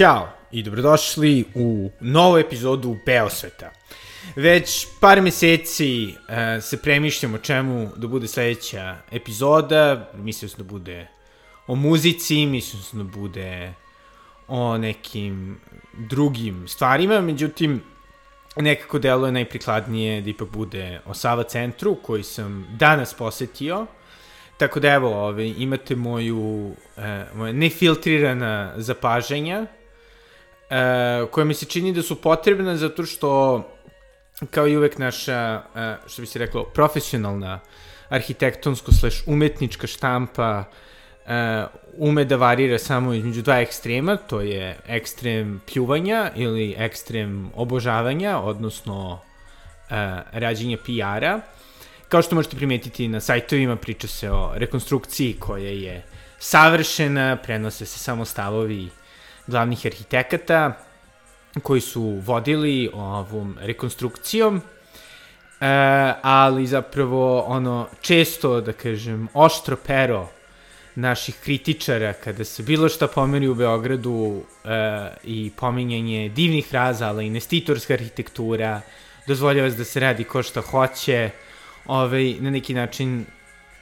Ćao i dobrodošli u novu epizodu Beosveta. Već par meseci uh, se premišljamo čemu da bude sledeća epizoda. Mislio sam da bude o muzici, mislio sam da bude o nekim drugim stvarima, međutim, nekako delo je najprikladnije da ipak bude o Sava centru, koji sam danas posetio. Tako da evo, ove, imate moju, e, moje nefiltrirana zapažanja, e, koja mi se čini da su potrebna zato što, kao i uvek naša, e, što bi se reklo, profesionalna arhitektonsko slash umetnička štampa e, ume da varira samo između dva ekstrema, to je ekstrem pljuvanja ili ekstrem obožavanja, odnosno uh, rađenja PR-a. Kao što možete primetiti na sajtovima, priča se o rekonstrukciji koja je savršena, prenose se samo stavovi glavnih arhitekata koji su vodili ovom rekonstrukcijom, uh, ali zapravo ono često, da kažem, oštro pero naših kritičara kada se bilo šta pomeri u Beogradu e, i pominjanje divnih fraza, ali investitorska arhitektura, dozvoljava se da se radi ko šta hoće, ovaj, na neki način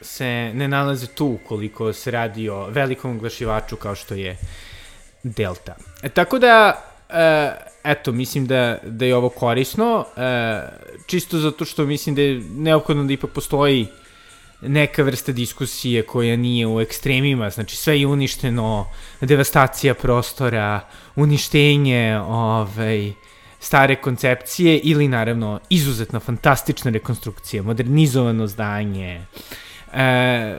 se ne nalaze tu koliko se radi o velikom oglašivaču kao što je Delta. E, tako da, e, eto, mislim da, da je ovo korisno, e, čisto zato što mislim da je neophodno da ipak postoji neka vrsta diskusije koja nije u ekstremima, znači sve je uništeno, devastacija prostora, uništenje ovaj, stare koncepcije ili naravno izuzetno fantastična rekonstrukcija, modernizovano zdanje, e,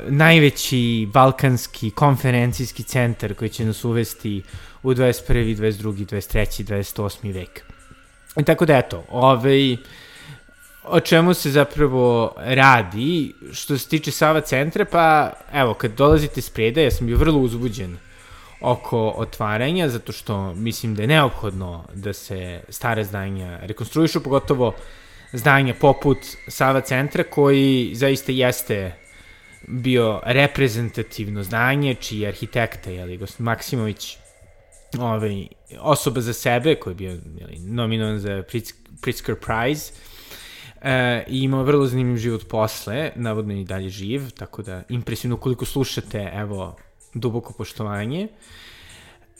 najveći balkanski konferencijski centar koji će nas uvesti u 21. 22. 23. 28. vek. I tako da eto, ovaj, o čemu se zapravo radi što se tiče Sava centra, pa evo, kad dolazite s preda, ja sam bio vrlo uzbuđen oko otvaranja, zato što mislim da je neophodno da se stare zdanja rekonstruišu, pogotovo zdanja poput Sava centra, koji zaista jeste bio reprezentativno zdanje, čiji je arhitekta, jeli, Gost Maksimović, ovaj, osoba za sebe, koji je bio jeli, nominovan za Pritzker Prize, E, I imao vrlo zanimljiv život posle, navodno i dalje živ, tako da impresivno koliko slušate, evo, duboko poštovanje.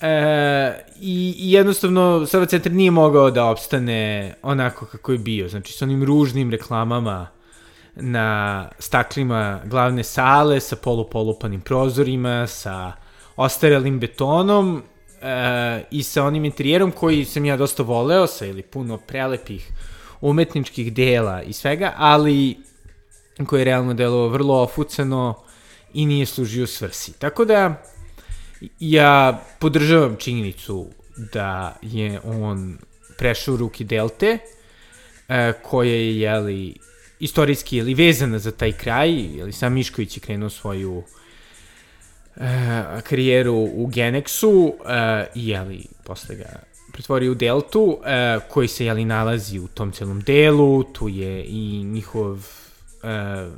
E, i, I jednostavno Sava centar nije mogao da opstane onako kako je bio, znači sa onim ružnim reklamama na staklima glavne sale, sa polupolupanim prozorima, sa ostarelim betonom e, i sa onim interijerom koji sam ja dosta voleo, sa ili puno prelepih umetničkih dela i svega, ali koje je realno delo vrlo ofucano i nije služio svrsi. Tako da ja podržavam činjenicu da je on prešao ruki Delte, e, koja je, jeli, istorijski ili vezana za taj kraj, jeli, sam Mišković je krenuo svoju e, karijeru u Genexu e, i jeli, posle ga pretvorio u Deltu, e, koji se jeli nalazi u tom celom delu, tu je i njihov e,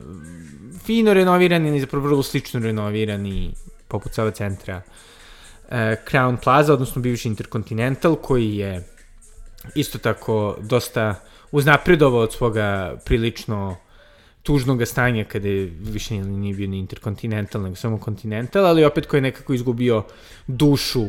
fino renovirani, ili zapravo vrlo slično renovirani, poput Sava centra, e, Crown Plaza, odnosno bivši Intercontinental, koji je isto tako dosta uznapredovao od svoga prilično tužnog stanja kada je više nije bio ni Intercontinental, nego samo Continental, ali opet koji je nekako izgubio dušu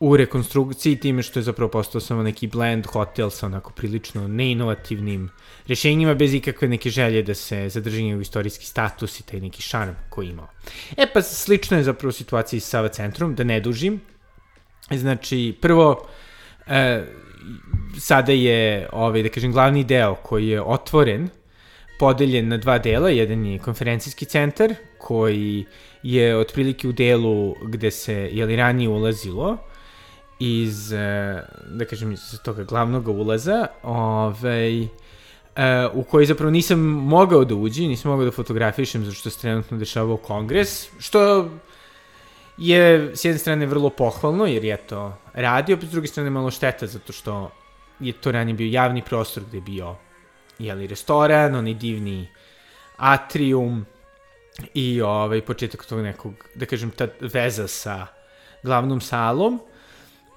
u rekonstrukciji time što je zapravo postao samo neki blend hotel sa onako prilično neinovativnim rešenjima bez ikakve neke želje da se zadrži njegov istorijski status i taj neki šarm koji imao. E pa slično je zapravo situacija sa Sava centrum, da ne dužim. Znači, prvo, e, sada je, ovaj, da kažem, glavni deo koji je otvoren, podeljen na dva dela, jedan je konferencijski centar koji je otprilike u delu gde se je li ranije ulazilo, iz, e, da kažem, iz toga glavnog ulaza, ovaj, uh, u koji zapravo nisam mogao da uđi, nisam mogao da fotografišem zato što se trenutno dešavao kongres, što je s jedne strane vrlo pohvalno, jer je to radio, pa s druge strane malo šteta, zato što je to ranije bio javni prostor gde je bio jeli, restoran, onaj divni atrium i ovaj, početak tog nekog, da kažem, ta veza sa glavnom salom.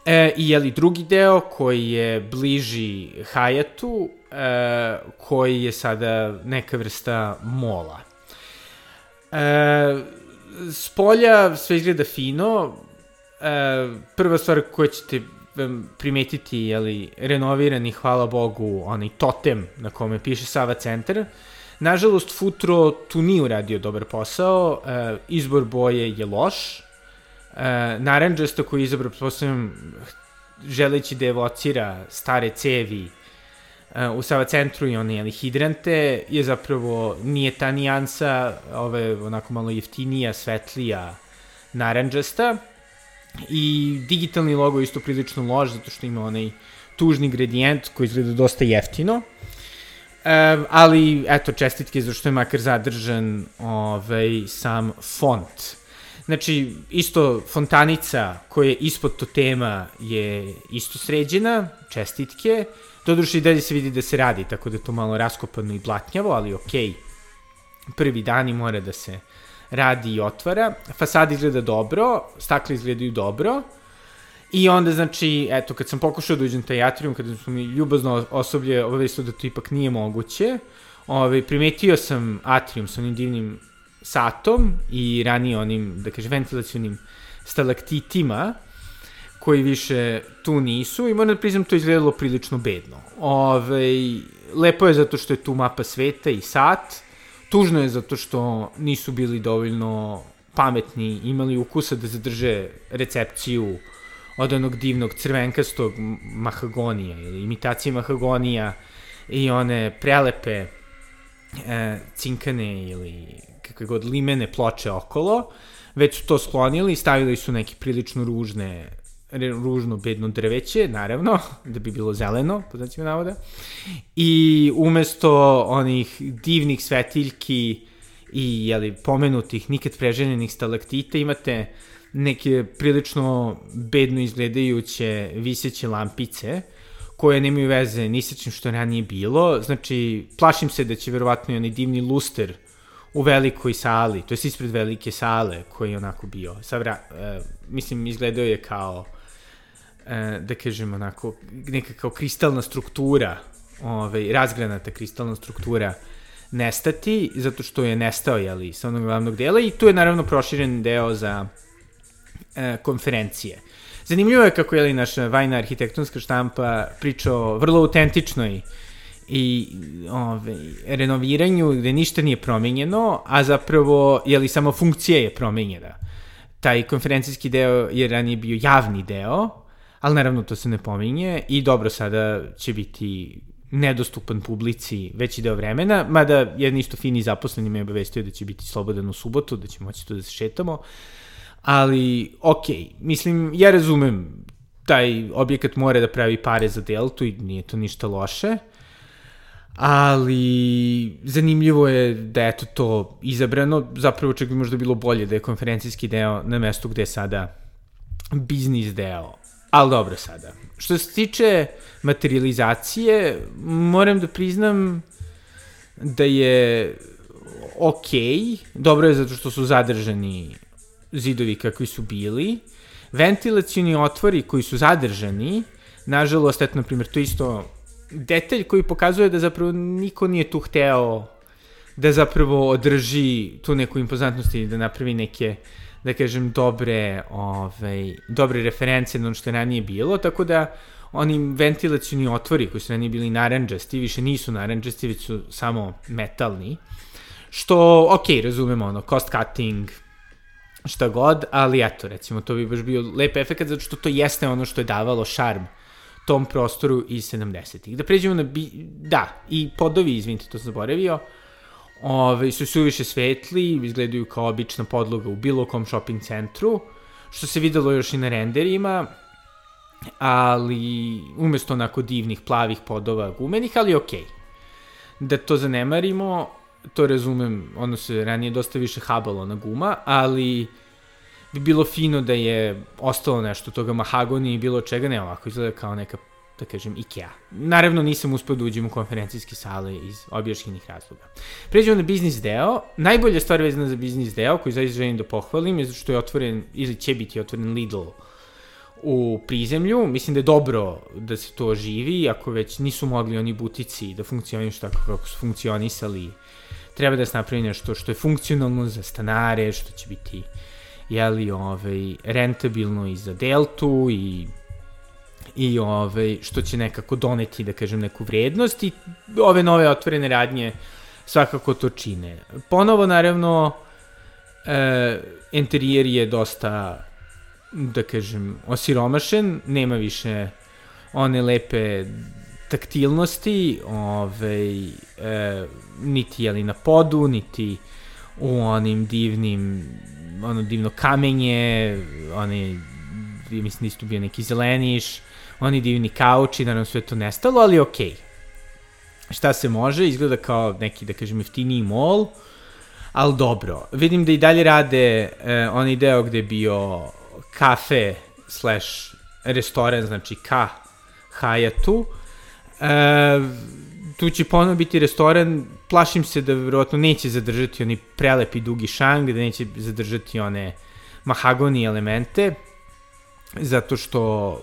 E, I jeli drugi deo koji je bliži Hayatu, e, koji je sada neka vrsta mola. E, s polja sve izgleda fino. E, prva stvar koja ćete primetiti je li renovirani, hvala Bogu, onaj totem na kome piše Sava centar. Nažalost, Futro tu nije uradio dobar posao, e, izbor boje je loš, e, naranđasto koji je izabro, postavljam, želeći da evocira stare cevi u Sava centru i one jeli, hidrante, je zapravo, nije ta nijansa, ove onako malo jeftinija, svetlija, naranđasta, I digitalni logo je isto prilično loš, zato što ima onaj tužni gradijent koji izgleda dosta jeftino. E, ali, eto, čestitke zašto je makar zadržan ovaj, sam font. Znači, isto fontanica koja je ispod totema je isto sređena, čestitke. Doduše i dalje se vidi da se radi, tako da je to malo raskopano i blatnjavo, ali okej. Okay. Prvi dani mora da se radi i otvara. Fasada izgleda dobro, stakle izgledaju dobro. I onda, znači, eto, kad sam pokušao da uđem taj atrium, kada smo mi ljubazno osoblje obavestilo da to ipak nije moguće, ovaj, primetio sam atrium sa onim divnim satom i ranije onim, da kaže, ventilacijonim stalaktitima, koji više tu nisu i moram da priznam to izgledalo prilično bedno. Ove, lepo je zato što je tu mapa sveta i sat, Tužno je zato što nisu bili dovoljno pametni, imali ukusa da zadrže recepciju od onog divnog crvenkastog mahagonija ili imitacije mahagonija i one prelepe e, cinkane ili kakve god limene ploče okolo, već su to sklonili i stavili su neke prilično ružne ružno bedno drveće, naravno, da bi bilo zeleno, po znacima navoda. I umesto onih divnih svetiljki i jeli, pomenutih, nikad preženjenih stalaktita, imate neke prilično bedno izgledajuće viseće lampice, koje nemaju veze ni sa čim što ranije bilo. Znači, plašim se da će verovatno i onaj divni luster u velikoj sali, to je ispred velike sale koji je onako bio. Savra, e, mislim, izgledao je kao da kažem onako, neka kao kristalna struktura, ovaj, razgranata kristalna struktura nestati, zato što je nestao, jeli, sa onog glavnog dela i tu je naravno proširen deo za e, konferencije. Zanimljivo je kako je naša vajna arhitektonska štampa priča o vrlo autentičnoj i ove, renoviranju gde ništa nije promenjeno, a zapravo je li samo funkcija je promenjena. Taj konferencijski deo je ranije bio javni deo, ali naravno to se ne pominje i dobro sada će biti nedostupan publici veći deo vremena, mada jedan isto fini zaposleni me obavestio da će biti slobodan u subotu, da će moći tu da se šetamo, ali ok, mislim, ja razumem taj objekat mora da pravi pare za Deltu i nije to ništa loše, ali zanimljivo je da je to to izabrano, zapravo čak bi možda bilo bolje da je konferencijski deo na mestu gde je sada biznis deo Ali dobro sada. Što se tiče materializacije, moram da priznam da je ok, dobro je zato što su zadržani zidovi kakvi su bili, ventilacijni otvori koji su zadržani, nažalost, eto, na primjer, to isto detalj koji pokazuje da zapravo niko nije tu hteo da zapravo održi tu neku impozantnost i da napravi neke uh, da kažem, dobre, ovaj, dobre reference na ono što je ranije bilo, tako da oni ventilacijni otvori koji su ranije bili naranđasti, više nisu naranđasti, već su samo metalni, što, ok, razumemo, ono, cost cutting, šta god, ali eto, recimo, to bi baš bio lep efekt, zato što to jeste ono što je davalo šarm tom prostoru iz 70-ih. Da pređemo na, bi... da, i podovi, izvinite, to sam zaboravio, ove, su suviše svetli, izgledaju kao obična podloga u bilo kom shopping centru, što se videlo još i na renderima, ali umesto onako divnih plavih podova gumenih, ali okej. Okay. Da to zanemarimo, to razumem, ono se ranije dosta više habalo na guma, ali bi bilo fino da je ostalo nešto toga mahagoni i bilo čega, ne ovako izgleda kao neka da kažem, IKEA. Naravno, nisam uspio da uđem u konferencijske sale iz objašnjenih razloga. Pređemo na biznis deo. Najbolja stvar vezana za biznis deo, koji zaista želim da pohvalim, je što je otvoren, ili će biti otvoren Lidl u prizemlju. Mislim da je dobro da se to živi, ako već nisu mogli oni butici da funkcionišu tako kako su funkcionisali. Treba da se napravi nešto što je funkcionalno za stanare, što će biti jeli, ovaj, rentabilno i za Deltu i i ovaj, što će nekako doneti, da kažem, neku vrednost i ove nove otvorene radnje svakako to čine. Ponovo, naravno, e, interijer je dosta, da kažem, osiromašen, nema više one lepe taktilnosti, ovaj, e, niti jeli na podu, niti u onim divnim, ono divno kamenje, oni, mislim, isto bio neki zeleniš, oni divni kauči, naravno sve to nestalo, ali okej. Okay. Šta se može, izgleda kao neki, da kažem, jeftiniji mall, ali dobro. Vidim da i dalje rade eh, onaj deo gde je bio kafe slash restoran, znači ka Hayatu. E, tu će ponovno biti restoran, plašim se da verovatno neće zadržati oni prelepi dugi šang, da neće zadržati one mahagoni elemente, zato što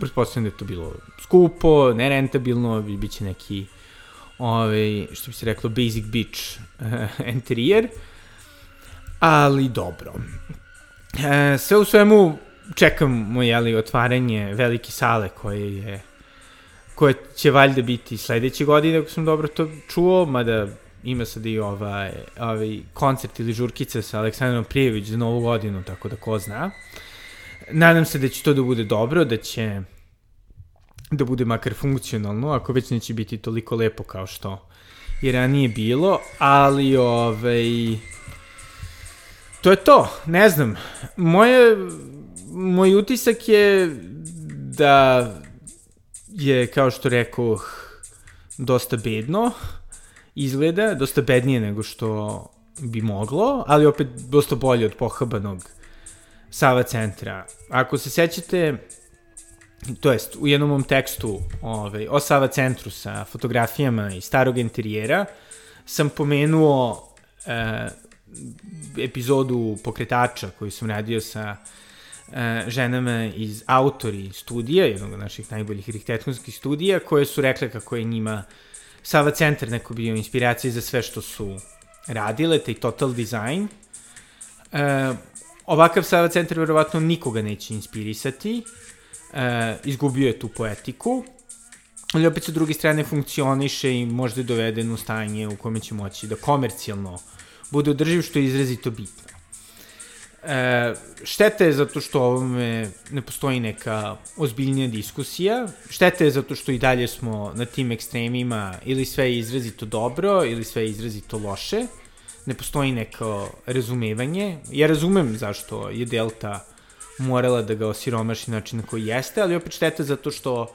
pretpostavljam da je to bilo skupo, nerentabilno, bit će neki ovaj, što bi se reklo, basic beach uh, interijer, ali dobro. E, sve u svemu čekamo, jeli, otvaranje velike sale koje je koje će valjda biti sledeće godine, ako sam dobro to čuo, mada ima sad i ovaj, ovaj koncert ili žurkica sa Aleksandrom Prijević za novu godinu, tako da ko zna. Nadam se da će to da bude dobro, da će da bude makar funkcionalno, ako već neće biti toliko lepo kao što je ranije bilo, ali ovaj, to je to, ne znam. Moje, moj utisak je da je, kao što rekao, dosta bedno izgleda, dosta bednije nego što bi moglo, ali opet dosta bolje od pohabanog Sava centra. Ako se sećate, to jest u jednom mom tekstu ovaj, o Sava centru sa fotografijama i starog interijera sam pomenuo e, epizodu pokretača koju sam radio sa e, ženama iz autori studija, jednog od naših najboljih arhitektonskih studija, koje su rekle kako je njima Sava centar neko bio inspiracija za sve što su radile, taj total design. E, ovakav Sava centar verovatno nikoga neće inspirisati, e, izgubio je tu poetiku, ali opet sa druge strane funkcioniše i možda je doveden u stanje u kome će moći da komercijalno bude održiv, što je izrazito bitno. E, šteta je zato što ovome ne postoji neka ozbiljnija diskusija, šteta je zato što i dalje smo na tim ekstremima ili sve je izrazito dobro ili sve je izrazito loše, ne postoji neko razumevanje. Ja razumem zašto je Delta morala da ga osiromaši način na koji jeste, ali opet šteta zato što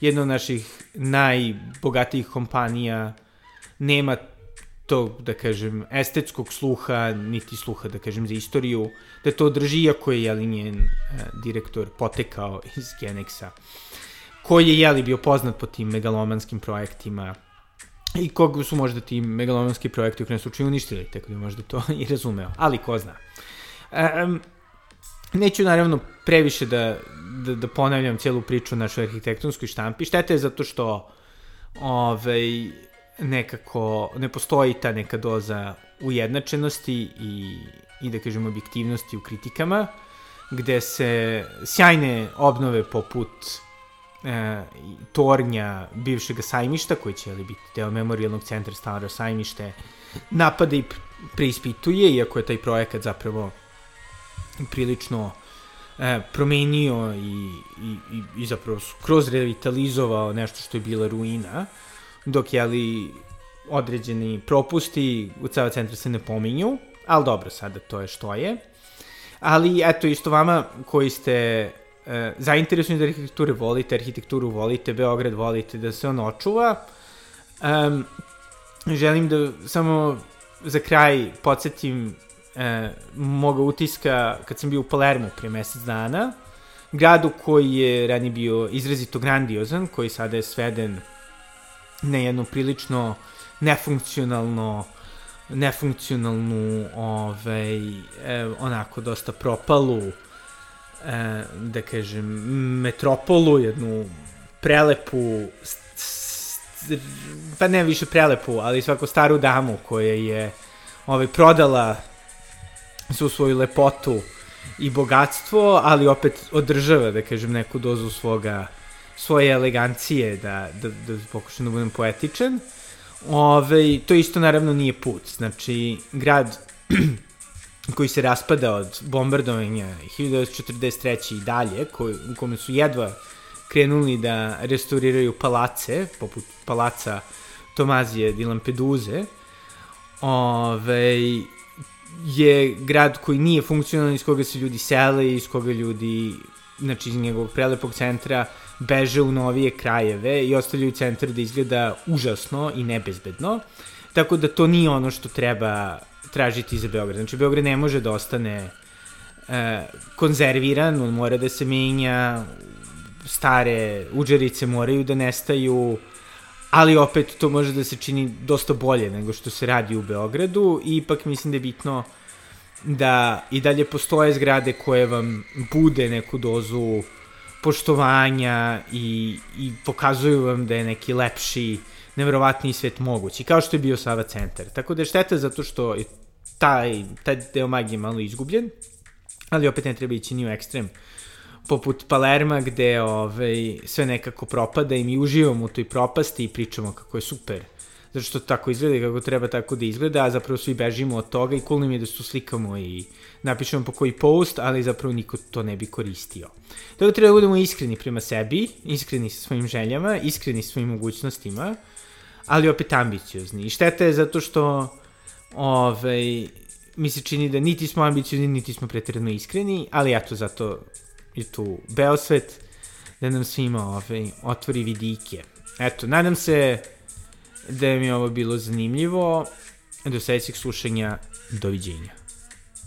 jedna od naših najbogatijih kompanija nema tog, da kažem, estetskog sluha, niti sluha, da kažem, za istoriju, da to drži, iako je, jeli, njen e, direktor potekao iz Genexa, koji je, jeli, bio poznat po tim megalomanskim projektima i kog su možda ti megalomanski projekti u krenom slučaju uništili, tako da možda to i razumeo, ali ko zna. Um, Neću naravno previše da, da, da ponavljam celu priču našoj arhitektonskoj štampi. Šteta je zato što ovaj, nekako ne postoji ta neka doza ujednačenosti i, i da kažem objektivnosti u kritikama, gde se sjajne obnove poput e, tornja bivšeg sajmišta, koji će ali biti deo memorialnog centra Staro sajmište, napada i preispituje, iako je taj projekat zapravo prilično e, promenio i, i, i, i zapravo kroz revitalizovao nešto što je bila ruina, dok je ali određeni propusti u ceo centra se ne pominju, ali dobro, sada to je što je. Ali eto, isto vama koji ste e, zainteresovani za arhitekturu, volite arhitekturu, volite Beograd, volite da se on očuva, um, želim da samo za kraj podsjetim e, moga utiska kad sam bio u Palermo prije mesec dana, gradu koji je ranije bio izrazito grandiozan, koji sada je sveden na jednu prilično nefunkcionalno nefunkcionalnu ovaj, e, onako dosta propalu da kažem, metropolu, jednu prelepu, pa ne više prelepu, ali svako staru damu koja je ovaj, prodala svu svoju lepotu i bogatstvo, ali opet održava, da kažem, neku dozu svoga, svoje elegancije, da, da, da pokušam da budem poetičan. Ove, to isto naravno nije put. Znači, grad koji se raspada od bombardovanja 1943. i dalje, koji, u kome su jedva krenuli da restauriraju palace, poput palaca Tomazije di Lampeduze, ove, je grad koji nije funkcionalan, iz koga se ljudi sele, iz koga ljudi, znači iz njegovog prelepog centra, beže u novije krajeve i ostavljaju centar da izgleda užasno i nebezbedno. Tako da to nije ono što treba tražiti za Beograd. Znači, Beograd ne može da ostane e, konzerviran, on mora da se menja, stare uđerice moraju da nestaju, ali opet to može da se čini dosta bolje nego što se radi u Beogradu i ipak mislim da je bitno da i dalje postoje zgrade koje vam bude neku dozu poštovanja i, i pokazuju vam da je neki lepši, nevrovatniji svet mogući, kao što je bio Sava centar. Tako da je šteta zato što je taj, taj deo magije malo izgubljen, ali opet ne treba ići ni u ekstrem. Poput Palerma gde ovaj, sve nekako propada i mi uživamo u toj propasti i pričamo kako je super zato što tako izgleda kako treba tako da izgleda, a zapravo svi bežimo od toga i cool nam je da se slikamo i napišemo po koji post, ali zapravo niko to ne bi koristio. Tako da treba da budemo iskreni prema sebi, iskreni sa svojim željama, iskreni sa svojim mogućnostima, ali opet ambiciozni. I šteta je zato što ovaj, mi se čini da niti smo ambiciozni, niti smo pretredno iskreni, ali eto, zato je tu Beosvet da nam svima ovaj, otvori vidike. Eto, nadam se da mi je ovo bilo zanimljivo. Do sledećeg slušanja, doviđenja.